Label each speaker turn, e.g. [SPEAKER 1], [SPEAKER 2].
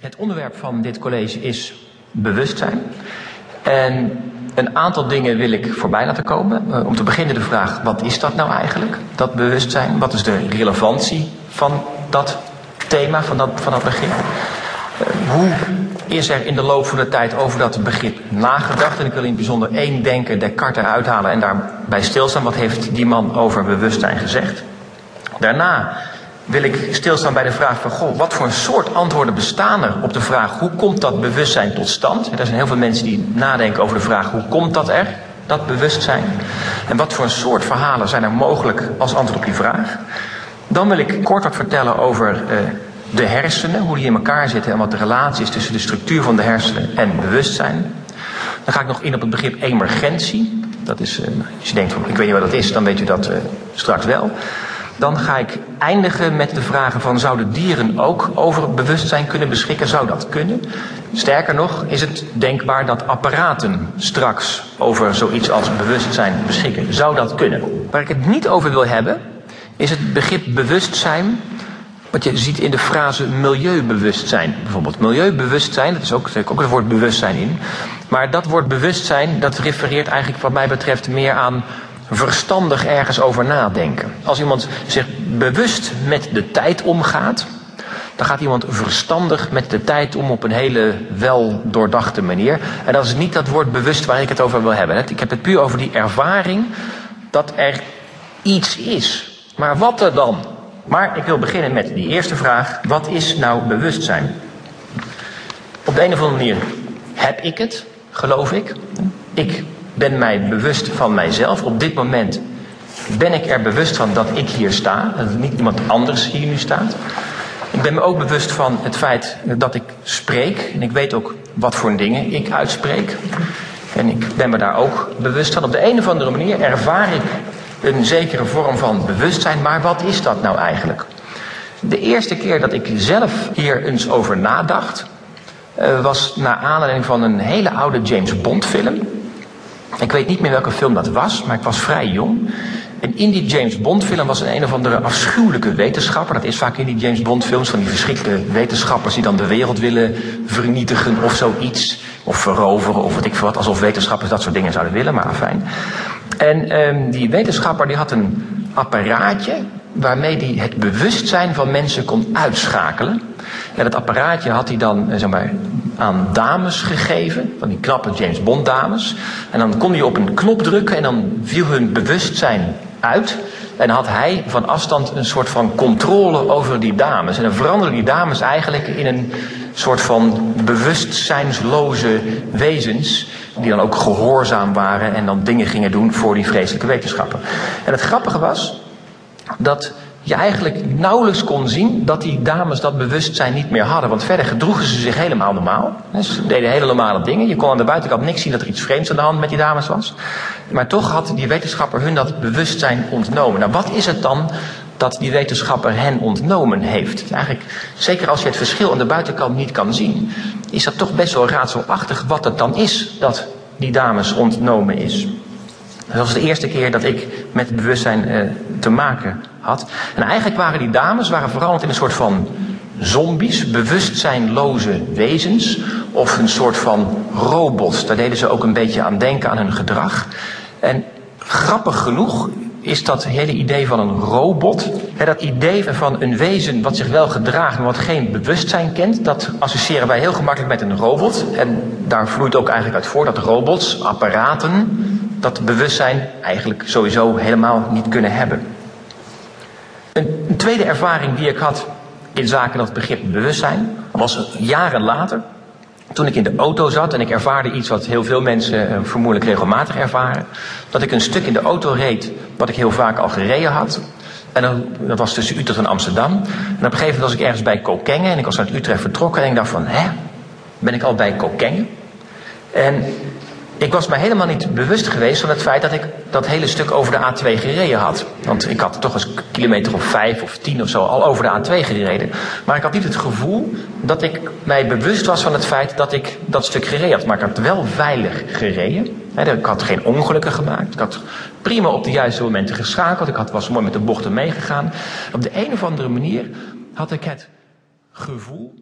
[SPEAKER 1] Het onderwerp van dit college is bewustzijn. En een aantal dingen wil ik voorbij laten komen. Uh, om te beginnen de vraag, wat is dat nou eigenlijk, dat bewustzijn? Wat is de relevantie van dat thema, van dat, van dat begrip? Uh, hoe is er in de loop van de tijd over dat begrip nagedacht? En ik wil in het bijzonder één denker, Descartes, uithalen en daarbij stilstaan. Wat heeft die man over bewustzijn gezegd? Daarna wil ik stilstaan bij de vraag van, goh, wat voor een soort antwoorden bestaan er op de vraag, hoe komt dat bewustzijn tot stand? Er zijn heel veel mensen die nadenken over de vraag, hoe komt dat er, dat bewustzijn? En wat voor een soort verhalen zijn er mogelijk als antwoord op die vraag? Dan wil ik kort wat vertellen over uh, de hersenen, hoe die in elkaar zitten en wat de relatie is tussen de structuur van de hersenen en bewustzijn. Dan ga ik nog in op het begrip emergentie. Dat is, uh, als je denkt van, ik weet niet wat dat is, dan weet u dat uh, straks wel. Dan ga ik eindigen met de vragen van zouden dieren ook over bewustzijn kunnen beschikken? Zou dat kunnen? Sterker nog, is het denkbaar dat apparaten straks over zoiets als bewustzijn beschikken? Zou dat kunnen? Waar ik het niet over wil hebben, is het begrip bewustzijn. Wat je ziet in de frase milieubewustzijn. Bijvoorbeeld milieubewustzijn, dat is ook, ook het woord bewustzijn in. Maar dat woord bewustzijn, dat refereert eigenlijk wat mij betreft meer aan verstandig ergens over nadenken. Als iemand zich bewust met de tijd omgaat, dan gaat iemand verstandig met de tijd om op een hele wel doordachte manier. En dat is niet dat woord bewust waar ik het over wil hebben. Ik heb het puur over die ervaring dat er iets is. Maar wat er dan? Maar ik wil beginnen met die eerste vraag. Wat is nou bewustzijn? Op de een of andere manier heb ik het, geloof ik. Ik ben mij bewust van mijzelf. Op dit moment ben ik er bewust van dat ik hier sta. Dat niet iemand anders hier nu staat. Ik ben me ook bewust van het feit dat ik spreek. En ik weet ook wat voor dingen ik uitspreek. En ik ben me daar ook bewust van. Op de een of andere manier ervaar ik een zekere vorm van bewustzijn. Maar wat is dat nou eigenlijk? De eerste keer dat ik zelf hier eens over nadacht, uh, was naar aanleiding van een hele oude James Bond film. Ik weet niet meer welke film dat was, maar ik was vrij jong. En in die James Bond film was een een of andere afschuwelijke wetenschapper. Dat is vaak in die James Bond films van die verschrikkelijke wetenschappers die dan de wereld willen vernietigen of zoiets. Of veroveren of wat ik wat. Alsof wetenschappers dat soort dingen zouden willen, maar fijn. En um, die wetenschapper die had een apparaatje waarmee hij het bewustzijn van mensen kon uitschakelen. En dat apparaatje had hij dan zeg maar, aan dames gegeven, van die knappe James Bond dames. En dan kon hij op een knop drukken en dan viel hun bewustzijn uit. En had hij van afstand een soort van controle over die dames. En dan veranderden die dames eigenlijk in een soort van bewustzijnsloze wezens. Die dan ook gehoorzaam waren en dan dingen gingen doen voor die vreselijke wetenschapper. En het grappige was dat je eigenlijk nauwelijks kon zien dat die dames dat bewustzijn niet meer hadden. Want verder gedroegen ze zich helemaal normaal. Ze deden hele normale dingen. Je kon aan de buitenkant niks zien dat er iets vreemds aan de hand met die dames was. Maar toch had die wetenschapper hun dat bewustzijn ontnomen. Nou, wat is het dan dat die wetenschapper hen ontnomen heeft? Eigenlijk, zeker als je het verschil aan de buitenkant niet kan zien, is dat toch best wel raadselachtig wat het dan is dat die dames ontnomen is. Dat was de eerste keer dat ik met bewustzijn uh, te maken had. En eigenlijk waren die dames waren veranderd in een soort van zombies, bewustzijnloze wezens. Of een soort van robots. Daar deden ze ook een beetje aan denken aan hun gedrag. En grappig genoeg is dat hele idee van een robot. Dat idee van een wezen wat zich wel gedraagt, maar wat geen bewustzijn kent. Dat associëren wij heel gemakkelijk met een robot. En daar vloeit ook eigenlijk uit voor dat robots, apparaten, dat bewustzijn eigenlijk sowieso helemaal niet kunnen hebben. Een, een tweede ervaring die ik had in zaken dat begrip bewustzijn was jaren later. Toen ik in de auto zat en ik ervaarde iets wat heel veel mensen uh, vermoedelijk regelmatig ervaren. Dat ik een stuk in de auto reed wat ik heel vaak al gereden had. En dan, dat was tussen Utrecht en Amsterdam. En op een gegeven moment was ik ergens bij Kokengen en ik was uit Utrecht vertrokken. En ik dacht van, hè, ben ik al bij Kokengen? En ik was me helemaal niet bewust geweest van het feit dat ik dat hele stuk over de A2 gereden had. Want ik had toch eens kilometer of vijf of tien of zo al over de A2 gereden. Maar ik had niet het gevoel dat ik mij bewust was van het feit dat ik dat stuk gereden had. Maar ik had wel veilig gereden. Ik had geen ongelukken gemaakt. Ik had prima op de juiste momenten geschakeld. Ik had, was mooi met de bochten meegegaan. Op de een of andere manier had ik het gevoel